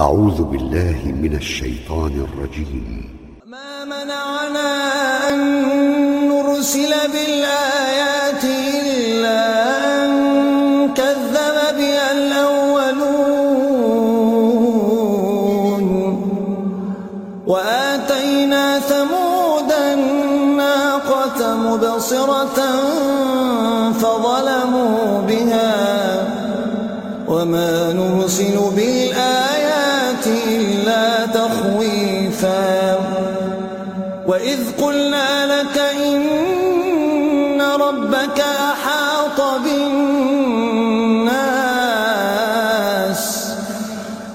أعوذ بالله من الشيطان الرجيم. ما منعنا أن نرسل بالآيات إلا أن كذب بها الأولون. وآتينا ثمود الناقة مبصرة فظلموا بها. وما نرسل بالآيات وإذ قلنا لك إن ربك أحاط بالناس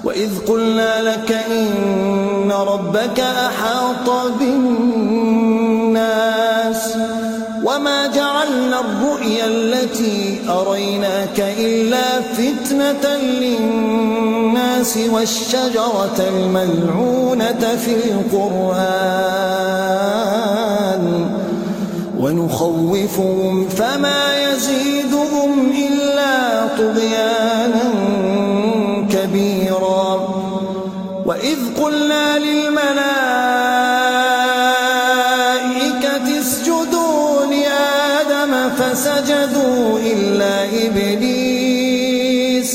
وإذ قلنا لك إن ربك أحاط بالناس وما جعلنا الرؤيا التي أريناك إلا فتنة للناس والشجرة الملعونة في القرآن ونخوفهم فما يزيدهم إلا طغيانا كبيرا. وإذ قلنا للملائكة اسجدوا لآدم فسجدوا إلا إبليس.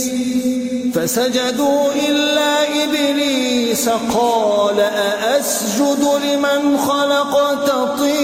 فسجدوا إلا إبليس قال أأسجد لمن خلقت طينا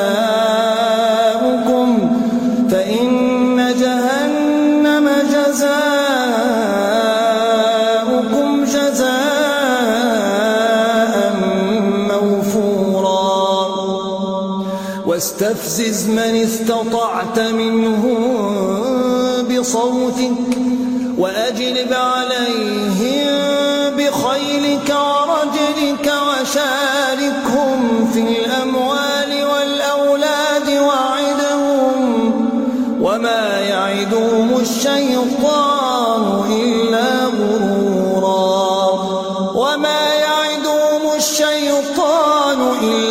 واستفزز من استطعت منهم بصوتك وأجلب عليهم بخيلك ورجلك وشاركهم في الأموال والأولاد وعدهم وما يعدهم الشيطان إلا غرورا. وما يعدهم الشيطان إلا